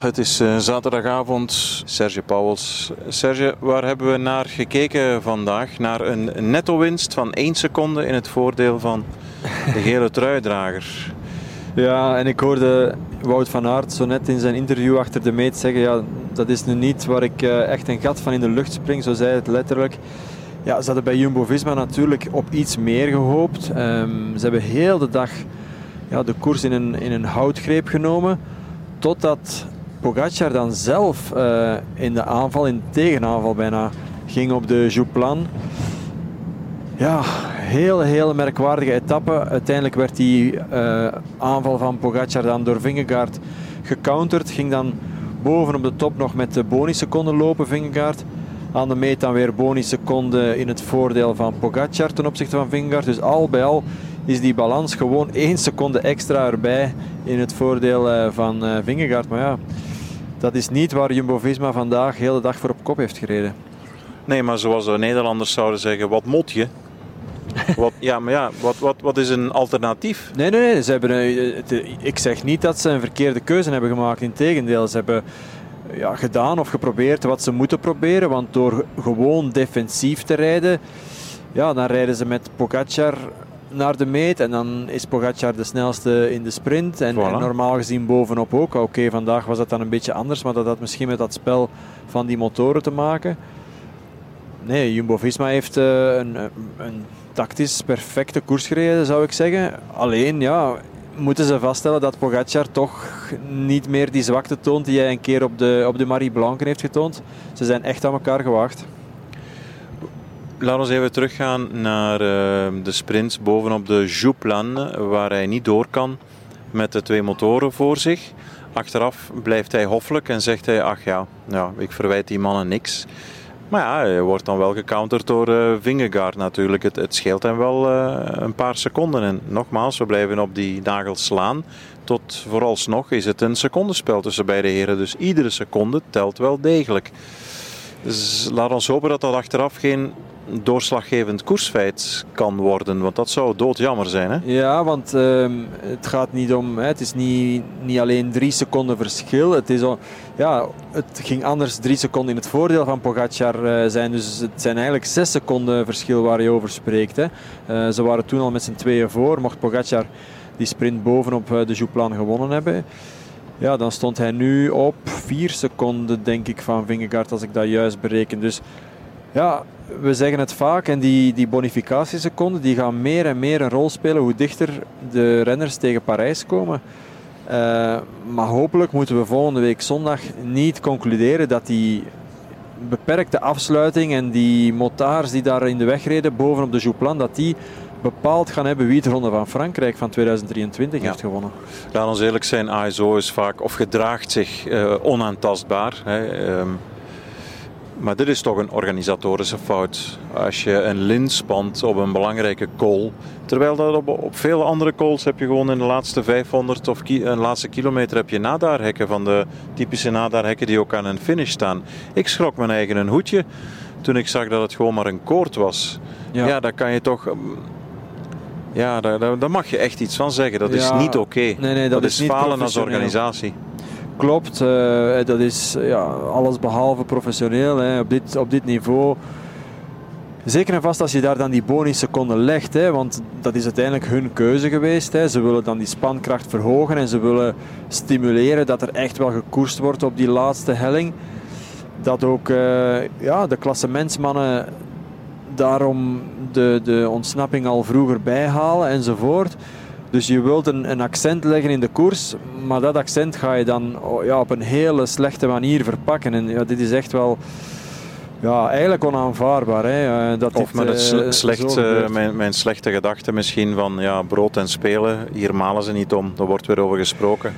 Het is uh, zaterdagavond. Serge Pauwels. Serge, waar hebben we naar gekeken vandaag? Naar een netto-winst van 1 seconde in het voordeel van de gele truidrager. Ja, en ik hoorde Wout van Aert zo net in zijn interview achter de meet zeggen: ja, dat is nu niet waar ik uh, echt een gat van in de lucht spring, zo zei het letterlijk. Ja, ze hadden bij Jumbo Visma natuurlijk op iets meer gehoopt. Um, ze hebben heel de dag ja, de koers in een, in een houtgreep genomen. Totdat Pogacar dan zelf uh, in de aanval, in de tegenaanval bijna, ging op de Jouplan. Ja, heel, heel merkwaardige etappe. Uiteindelijk werd die uh, aanval van Pogacar dan door Vingegaard gecounterd. Ging dan boven op de top nog met de bonusseconden lopen, Vingegaard. Aan de meet dan weer bonusseconden in het voordeel van Pogacar ten opzichte van Vingegaard. Dus al bij al is die balans gewoon één seconde extra erbij in het voordeel uh, van Vingegaard. Maar ja, dat is niet waar Jumbo-Visma vandaag de hele dag voor op kop heeft gereden. Nee, maar zoals de Nederlanders zouden zeggen, wat mot je? wat, ja, maar ja, wat, wat, wat is een alternatief? Nee, nee, nee. Ze hebben, ik zeg niet dat ze een verkeerde keuze hebben gemaakt. Integendeel, ze hebben ja, gedaan of geprobeerd wat ze moeten proberen. Want door gewoon defensief te rijden, ja, dan rijden ze met Pogacar naar de meet. En dan is Pogacar de snelste in de sprint. En, en normaal gezien bovenop ook. Oké, vandaag was dat dan een beetje anders. Maar dat had misschien met dat spel van die motoren te maken. Nee, Jumbo-Visma heeft uh, een, een tactisch perfecte koers gereden, zou ik zeggen. Alleen, ja, moeten ze vaststellen dat Pogacar toch niet meer die zwakte toont die hij een keer op de, op de Marie Blanc heeft getoond. Ze zijn echt aan elkaar gewaagd. Laten we even teruggaan naar uh, de sprints bovenop de Jouplan, waar hij niet door kan met de twee motoren voor zich. Achteraf blijft hij hoffelijk en zegt hij, ach ja, ja ik verwijt die mannen niks. Maar ja, hij wordt dan wel gecounterd door uh, Vingegaard natuurlijk. Het, het, scheelt hem wel uh, een paar seconden. En nogmaals, we blijven op die nagels slaan. Tot vooralsnog is het een secondenspel tussen beide heren. Dus iedere seconde telt wel degelijk. Dus laat ons hopen dat dat achteraf geen doorslaggevend koersfeit kan worden. Want dat zou doodjammer zijn. Hè? Ja, want uh, het gaat niet om. Hè, het is niet, niet alleen drie seconden verschil. Het, is ja, het ging anders drie seconden in het voordeel van Pogacar uh, zijn. Dus het zijn eigenlijk zes seconden verschil waar je over spreekt. Hè. Uh, ze waren toen al met z'n tweeën voor. Mocht Pogacar die sprint bovenop de Jouplan gewonnen hebben. Ja, dan stond hij nu op vier seconden, denk ik, van Vingegaard, als ik dat juist bereken. Dus ja, we zeggen het vaak en die, die bonificatieseconden die gaan meer en meer een rol spelen hoe dichter de renners tegen Parijs komen. Uh, maar hopelijk moeten we volgende week zondag niet concluderen dat die beperkte afsluiting en die motards die daar in de weg reden bovenop de Jouplan, dat die bepaald gaan hebben wie de Ronde van Frankrijk van 2023 heeft gewonnen. Laat ons eerlijk zijn, ASO is vaak of gedraagt zich uh, onaantastbaar. Hè. Um, maar dit is toch een organisatorische fout. Als je een lint spant op een belangrijke call, terwijl dat op, op vele andere calls heb je gewoon in de laatste 500 of ki een laatste kilometer heb je nadaarhekken van de typische nadaarhekken die ook aan een finish staan. Ik schrok mijn eigen een hoedje toen ik zag dat het gewoon maar een koord was. Ja, ja daar kan je toch... Ja, daar, daar, daar, mag je echt iets van zeggen. Dat ja, is niet oké. Okay. Nee, nee, dat, dat is, is falen als organisatie klopt. Uh, dat is ja, alles behalve professioneel hè, op, dit, op dit niveau. Zeker en vast als je daar dan die bonusseconden legt, hè, want dat is uiteindelijk hun keuze geweest. Hè. Ze willen dan die spankracht verhogen en ze willen stimuleren dat er echt wel gekoerst wordt op die laatste helling. Dat ook uh, ja, de klassementsmannen daarom de, de ontsnapping al vroeger bijhalen enzovoort. Dus je wilt een, een, accent leggen in de koers, maar dat accent ga je dan oh, ja, op een hele slechte manier verpakken. En ja, dit is echt wel ja, eigenlijk onaanvaardbaar. Hè, dat of met het uh, slecht, uh, mijn, mijn, slechte gedachte misschien van ja, brood en spelen, hier malen ze niet om, daar wordt weer over gesproken.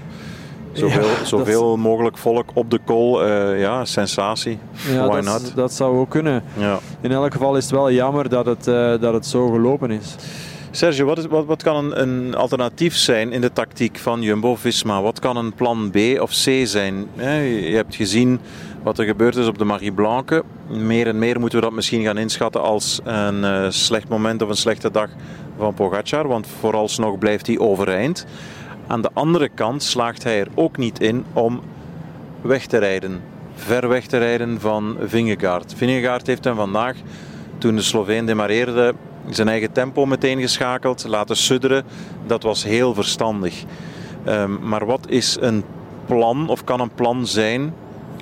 Zoveel, ja, zoveel mogelijk volk op de call, uh, ja, sensatie. Ja, Why dat, not? dat zou ook kunnen. Ja. In elk geval is het wel jammer dat het, dat het zo gelopen is. Sergio, wat, wat, wat kan een, een, alternatief zijn in de tactiek van Jumbo-Visma? Wat kan een plan B of C zijn? Je hebt gezien wat er gebeurd is op de Marie Blanque. Meer en meer moeten we dat misschien gaan inschatten als een uh, slecht moment of een slechte dag van Pogacar. Want vooralsnog blijft hij overeind. Aan de andere kant slaagt hij er ook niet in om weg te rijden. Ver weg te rijden van Vingegaard. Vingegaard heeft hem vandaag, toen de Sloveen demareerde, zijn eigen tempo meteen geschakeld, laten sudderen. Dat was heel verstandig. Um, maar wat is een plan, of kan een plan zijn,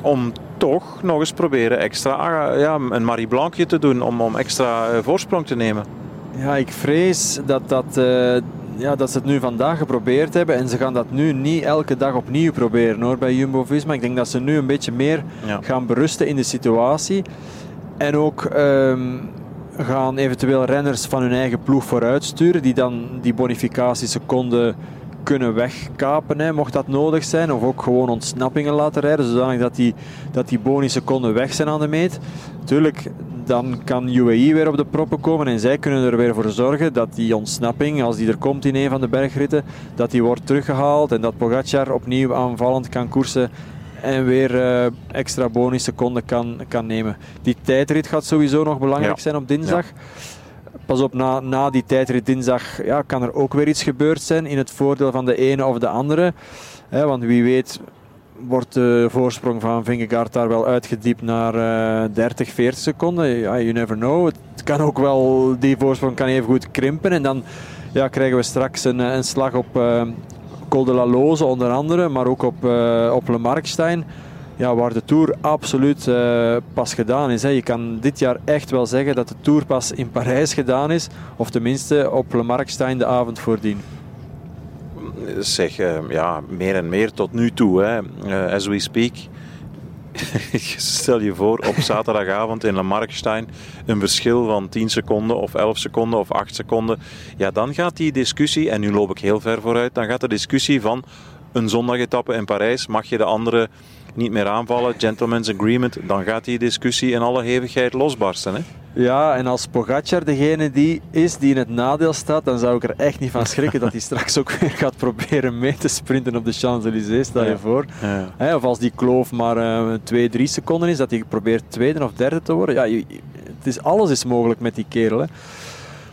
om toch nog eens proberen extra ah, ja, een Marie Blancje te doen, om, om extra eh, voorsprong te nemen? Ja, ik vrees dat, dat, uh, ja, dat ze het nu vandaag geprobeerd hebben en ze gaan dat nu niet elke dag opnieuw proberen hoor, bij Jumbo-Visma. Ik denk dat ze nu een beetje meer gaan berusten in de situatie. En ook um, gaan eventueel renners van hun eigen ploeg vooruit sturen, die dan die bonificatieseconden kunnen wegkapen, hè, mocht dat nodig zijn. Of ook gewoon ontsnappingen laten rijden, zodanig dat die, dat die bonusseconden weg zijn aan de meet. Tuurlijk, dan kan UAE weer op de proppen komen en zij kunnen er weer voor zorgen dat die ontsnapping, als die er komt in een van de bergritten, dat die wordt teruggehaald en dat Pogacar opnieuw aanvallend kan koersen en weer uh, extra bonusseconden kan, kan nemen. Die tijdrit gaat sowieso nog belangrijk zijn op dinsdag. Pas op, na, na die tijdrit dinsdag ja, kan er ook weer iets gebeurd zijn in het voordeel van de ene of de andere. want wie weet wordt de voorsprong van Vingegaard daar wel uitgediept naar uh, 30, 40 seconden. Ja, you never know. Het kan ook wel, die voorsprong kan even goed krimpen. En dan ja, krijgen we straks een, een slag op uh, Col de la Loze onder andere, maar ook op, uh, op Le Markstein ja, waar de Tour absoluut uh, pas gedaan is. Hè. Je kan dit jaar echt wel zeggen dat de Tour pas in Parijs gedaan is. Of tenminste op Le Markstein de avond voordien. Zeg, uh, ja, meer en meer tot nu toe. Hè. As we speak. Stel je voor op zaterdagavond in Le Markstein een verschil van 10 seconden of 11 seconden of 8 seconden. Ja, dan gaat die discussie, en nu loop ik heel ver vooruit, dan gaat de discussie van een zondagetappe in Parijs, mag je de andere niet meer aanvallen, gentleman's agreement, dan gaat die discussie in alle hevigheid losbarsten. Hè? Ja, en als Pogacar degene die is die in het nadeel staat, dan zou ik er echt niet van schrikken dat hij straks ook weer gaat proberen mee te sprinten op de Champs-Élysées, stel je voor. Ja. Of als die kloof maar uh, 2, 3 seconden is, dat hij probeert tweede of derde te worden. Ja, het is, alles is mogelijk met die kerel. Hè.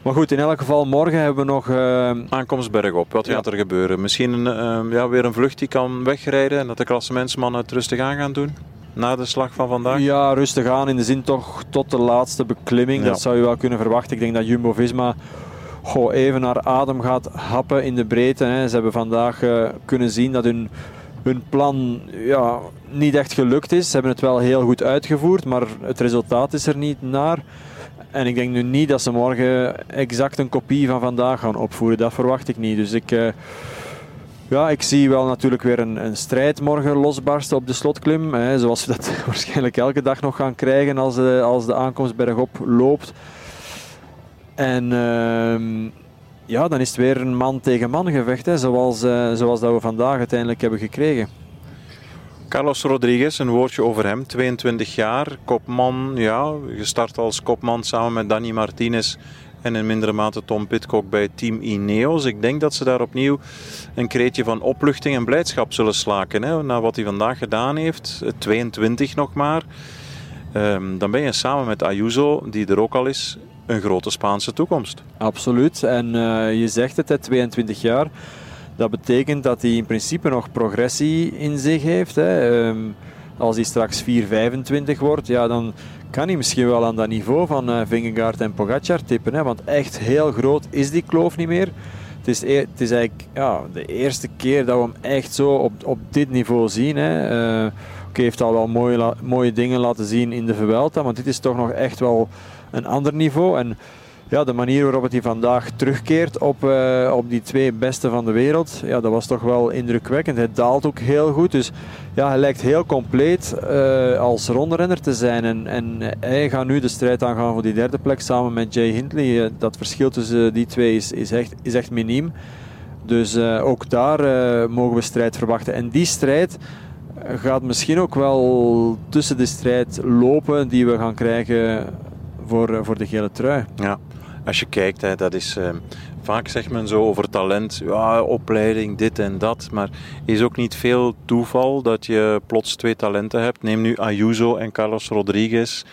Maar goed, in elk geval, morgen hebben we nog... Uh... Aankomst bergop. Wat gaat er gebeuren? Misschien uh, ja, weer een vlucht die kan wegrijden en dat de klassementsmannen het rustig aan gaan doen? Na de slag van vandaag? Ja, rustig aan in de zin toch tot de laatste beklimming. Dat zou je wel kunnen verwachten. Ik denk dat Jumbo-Visma goh, even naar adem gaat happen in de breedte. Hè. Ze hebben vandaag uh, kunnen zien dat hun, hun plan ja, niet echt gelukt is. Ze hebben het wel heel goed uitgevoerd, maar het resultaat is er niet naar. En ik denk nu niet dat ze morgen exact een kopie van vandaag gaan opvoeren. Dat verwacht ik niet. Dus ik, uh, ja, ik zie wel natuurlijk weer een, een strijd morgen losbarsten op de slotklim. Hè, zoals we dat waarschijnlijk elke dag nog gaan krijgen als de, als de aankomst bergop loopt. En uh, ja, dan is het weer een man tegen man gevecht. Hè, zoals, uh, zoals dat we vandaag uiteindelijk hebben gekregen. Carlos Rodriguez, een woordje over hem. 22 jaar, kopman, ja, gestart als kopman samen met Danny Martinez en in mindere mate Tom Pitcock bij Team Ineos. Ik denk dat ze daar opnieuw een kreetje van opluchting en blijdschap zullen slaken. Hè, na wat hij vandaag gedaan heeft, 22 nog maar. Um, dan ben je samen met Ayuso, die er ook al is, een grote Spaanse toekomst. Absoluut. En uh, je zegt het, 22 jaar. Dat betekent dat hij in principe nog progressie in zich heeft. Hè. Um, als hij straks 4,25 wordt, ja, dan kan hij misschien wel aan dat niveau van uh, Vingegaard en Pogacar tippen. Hè. Want echt heel groot is die kloof niet meer. Het is, e het is eigenlijk ja, de eerste keer dat we hem echt zo op, op dit niveau zien. Hè. Oké, heeft al wel mooie, mooie dingen laten zien in de Vuelta, maar dit is toch nog echt wel een ander niveau. En ja, de manier waarop hij vandaag terugkeert op, uh, op die twee beste van de wereld, ja, dat was toch wel indrukwekkend. Hij daalt ook heel goed, dus ja, hij lijkt heel compleet uh, als rondrenner te zijn. En, en hij gaat nu de strijd aangaan voor die derde plek samen met Jay Hindley. Dat verschil tussen die twee is, is, echt, is echt miniem. Dus ook daar mogen we strijd verwachten. En die strijd gaat misschien ook wel tussen de strijd lopen die we gaan krijgen voor, voor de gele trui. Ja als je kijkt, hè, dat is, uh, vaak zegt men zo over talent, ja, opleiding, dit en dat. Maar is ook niet veel toeval dat je plots twee talenten hebt. Neem nu Ayuso en Carlos Rodriguez.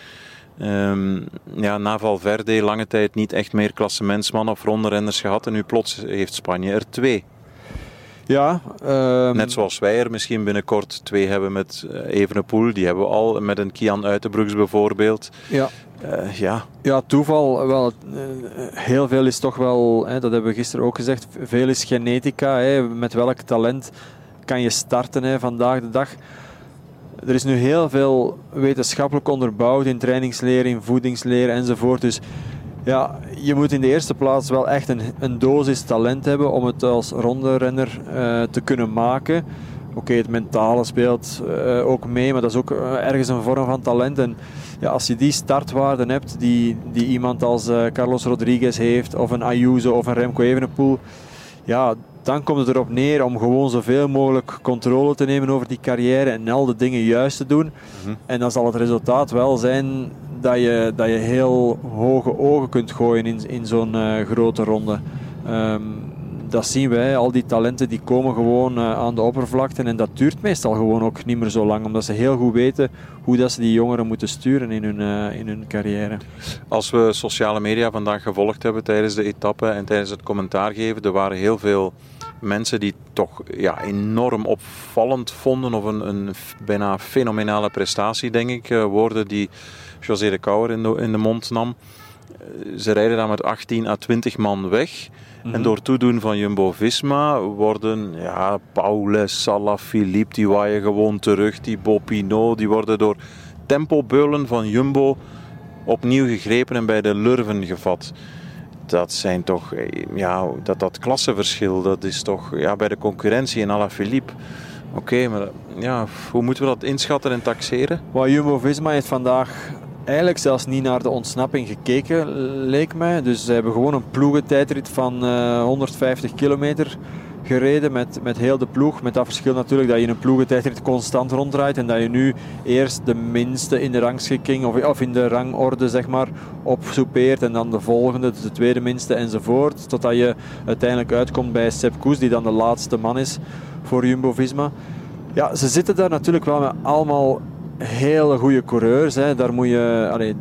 Um, ja, na Valverde lange tijd niet echt meer klassementsman of rondrenners gehad. En nu plots heeft Spanje er twee. Ja. Um... Net zoals wij er misschien binnenkort twee hebben met uh, Evenepoel. Die hebben we al met een Kian Uitenbroeks bijvoorbeeld. Ja. Uh, ja. ja, toeval. Wel, uh, heel veel is toch wel, hè, dat hebben we gisteren ook gezegd, veel is genetica. Hè, met welk talent kan je starten hè, vandaag de dag. Er is nu heel veel wetenschappelijk onderbouwd in trainingsleer, in voedingsleer enzovoort. Dus ja, je moet in de eerste plaats wel echt een, een dosis talent hebben om het als ronde renner uh, te kunnen maken. Oké, het mentale speelt ook mee, maar dat is ook ergens een vorm van talent. En ja, als je die startwaarden hebt die, die iemand als Carlos Rodriguez heeft, of een Ayuso of een Remco Evenepoel, ja, dan komt het erop neer om gewoon zoveel mogelijk controle te nemen over die carrière en al de dingen juist te doen. Mm -hmm. En dan zal het resultaat wel zijn dat je, dat je heel hoge ogen kunt gooien in, in zo'n uh, grote ronde. Um, dat zien wij, al die talenten die komen gewoon uh, aan de oppervlakte en dat duurt meestal gewoon ook niet meer zo lang, omdat ze heel goed weten hoe dat ze die jongeren moeten sturen in hun, uh, in hun carrière. Als we sociale media vandaag gevolgd hebben tijdens de etappe en tijdens het commentaar geven, er waren heel veel mensen die toch ja, enorm opvallend vonden of een, een bijna fenomenale prestatie, denk ik. Uh, woorden die José de Kouwer in de mond nam. Ze rijden dan met 18 à 20 man weg. En Mhm. door toedoen van Jumbo-Visma worden ja, Paulus, Salah, Philippe, die waaien gewoon terug. Die Bopino, die worden door tempobeulen van Jumbo opnieuw gegrepen en bij de lurven gevat. Dat zijn toch, ja, dat, dat klassenverschil, dat is toch ja, bij de concurrentie in Alaphilippe. Oké, okay, maar ja, hoe moeten we dat inschatten en taxeren? Well, Jumbo-Visma heeft vandaag eigenlijk zelfs niet naar de ontsnapping gekeken, leek mij. Dus ze hebben gewoon een ploegentijdrit van uh, 150 kilometer gereden met, met heel de ploeg. Met dat verschil natuurlijk dat je een ploegentijdrit constant ronddraait en dat je nu eerst de minste in de rangschikking of, of in de rangorde zeg maar opsoepeert en dan de volgende, de tweede minste enzovoort. Totdat je uiteindelijk uitkomt bij Sepp Koes die dan de laatste man is voor Jumbo-Visma. Ja, ze zitten daar natuurlijk wel met allemaal hele goede coureurs. Hè. Daar, moet je, allee,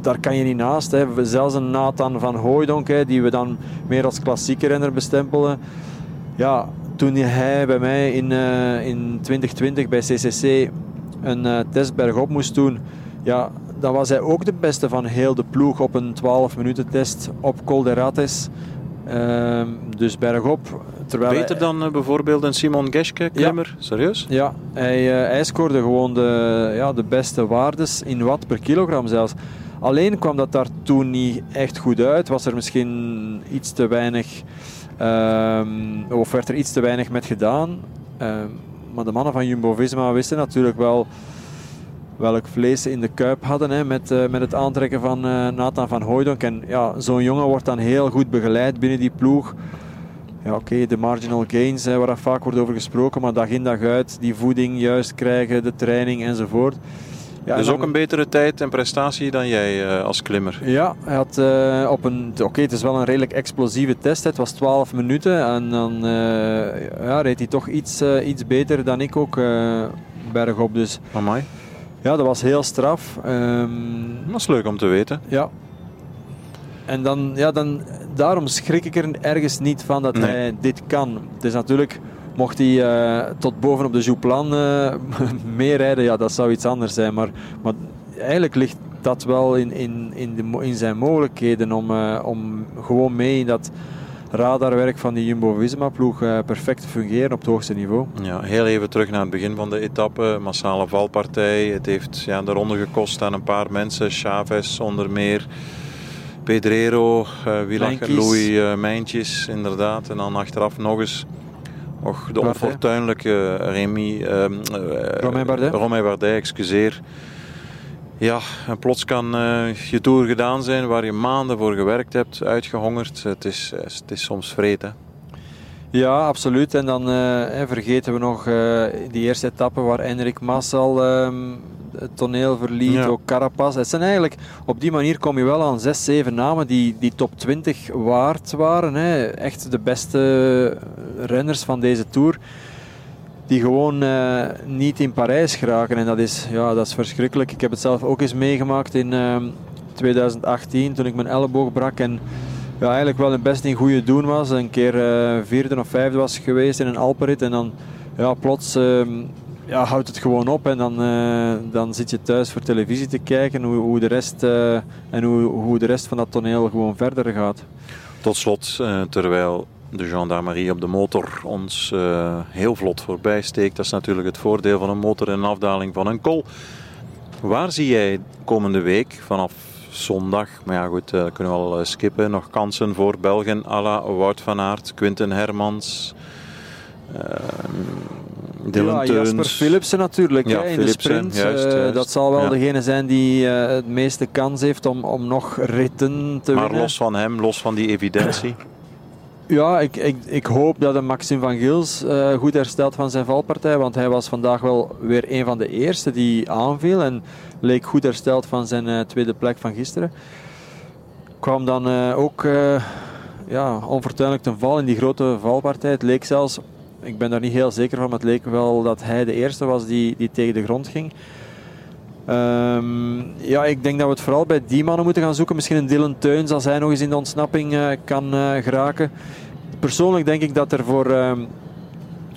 daar kan je niet naast. Hè. Zelfs een Nathan van Hooijdonk, hè, die we dan meer als klassieke renner bestempelen. Ja, toen hij bij mij in, uh, in 2020 bij CCC een uh, test bergop moest doen, ja, dan was hij ook de beste van heel de ploeg op een 12 minuten test op Col de Rates. Uh, dus bergop. Terwijl Beter hij, dan uh, bijvoorbeeld een Simon Geschke klimmer? Ja. Serieus? Ja, hij, uh, hij scoorde gewoon de, ja, de beste waardes in watt per kilogram zelfs. Alleen kwam dat daar toen niet echt goed uit. Was er misschien iets te weinig, um, of werd er iets te weinig met gedaan. Um, maar de mannen van Jumbo-Visma wisten natuurlijk wel welk vlees ze in de kuip hadden hè, met, uh, met het aantrekken van uh, Nathan van Hooijdonk. En ja, zo'n jongen wordt dan heel goed begeleid binnen die ploeg. Ja, oké, okay, de marginal gains, hè, waar vaak wordt over gesproken, maar dag in dag uit die voeding juist krijgen, de training enzovoort. Ja, dus dan, ook een betere tijd en prestatie dan jij uh, als klimmer. Ja, hij had uh, op een. Oké, okay, het is wel een redelijk explosieve test. Het was 12 minuten en dan uh, ja, reed hij toch iets, iets beter dan ik ook bergop. Dus. Amai. Ja, dat was heel straf. Um, dat is leuk om te weten. Ja. En dan, ja, dan, daarom schrik ik er ergens niet van dat nee. hij dit kan. Het is natuurlijk, mocht hij uh, tot boven op de Jouplan uh, meerijden, ja, dat zou iets anders zijn. Maar, maar eigenlijk ligt dat wel in, in, in, de, in zijn mogelijkheden om, uh, om gewoon mee in dat radarwerk van die Jumbo-Visma-ploeg uh, perfect te fungeren op het hoogste niveau. Ja, heel even terug naar het begin van de etappe. Massale valpartij. Het heeft ja, de ronde gekost aan een paar mensen. Chavez onder meer. Pedrero, uh, Wielach, Louis uh, Mijntjes, inderdaad. En dan achteraf nog eens och, de onfortuinlijke Remy, uh, Romain Bardet. Romain Bardet, excuseer. Ja, en plots kan uh, je tour gedaan zijn waar je maanden voor gewerkt hebt, uitgehongerd. Het is, het is soms vreed, hè? Ja, absoluut. En dan uh, vergeten we nog uh, die eerste etappe waar Enrik Mas al het toneel verliet, ja. ook Carapaz. Het zijn eigenlijk, op die manier kom je wel aan 6, 7 namen die, die top 20 waard waren. Hè. Echt de beste renners van deze Tour. Die gewoon uh, niet in Parijs geraken. En dat is, ja, dat is verschrikkelijk. Ik heb het zelf ook eens meegemaakt in uh, 2018, toen ik mijn elleboog brak. En ja, eigenlijk wel een best in goede doen was. Een keer uh, vierde of vijfde was geweest in een Alperit. En dan ja, plots ehm, ja, houdt het gewoon op. En dan, uh, dan zit je thuis voor televisie te kijken hoe, hoe de rest, en hoe, hoe de rest van dat toneel gewoon verder gaat. Tot slot, terwijl de gendarmerie op de motor ons heel vlot voorbij steekt. Dat is natuurlijk het voordeel van een motor in een afdaling van een kol. Waar zie jij komende week vanaf zondag. Maar ja, goed, uh, kunnen we al eh, skippen. Nog kansen voor Belgen à la Wout van Aert, Quinten Hermans. Uh, Dylan ja, Jasper Philipsen natuurlijk ja, hè, in de sprint. Juist, juist. dat zal wel degene zijn die het meeste kans heeft om, om nog ritten te maar winnen. Maar los van hem, los van die evidentie. Ja, ik, ik, ik hoop dat Maxim van Gils uh, goed herstelt van zijn valpartij. Want hij was vandaag wel weer een van de eerste die aanviel. En leek goed hersteld van zijn uh, tweede plek van gisteren. Kwam dan uh, ook ja, onfortuinlijk ten val in die grote valpartij. Het leek zelfs, ik ben daar niet heel zeker van, maar het leek wel dat hij de eerste was die, die tegen de grond ging. Um, ja, ik denk dat we het vooral bij die mannen moeten gaan zoeken. Misschien een Dylan Teuns als hij nog eens in de ontsnapping uh, kan uh, geraken. Persoonlijk denk ik dat er voor uh,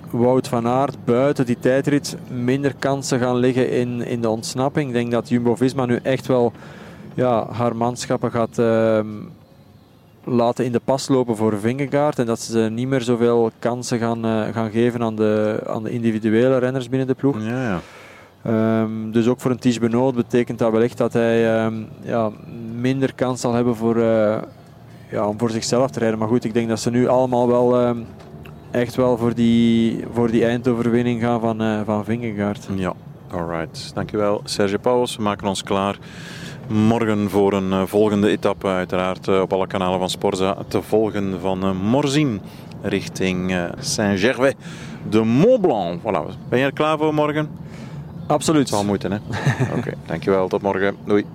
Wout van Aert buiten die tijdrit minder kansen gaan liggen in, in de ontsnapping. Ik denk dat Jumbo-Visma nu echt wel ja, haar manschappen gaat ehm, laten in de pas lopen voor Vingegaard. En dat ze niet meer zoveel kansen gaan, uh, gaan geven aan de, aan de individuele renners binnen de ploeg. Ja, ja. Um, dus ook voor een Ties Benoot betekent dat wellicht dat hij um, ja, minder kans zal hebben voor, uh, ja, om voor zichzelf te rijden. Maar goed, ik denk dat ze nu allemaal wel um, echt wel voor die, voor die eindoverwinning gaan van, uh, van Vingegaard. Ja, alright. Dankjewel Serge Pauwels. We maken ons klaar morgen voor een uh, volgende etappe. Uiteraard op alle kanalen van Sporza te volgen van Morzine richting Saint-Gervais de Mont Blanc. Voilà. Ben je er klaar voor morgen? Absoluut. Het zal moeten, hè? Oké, okay, dankjewel. Tot morgen. Doei.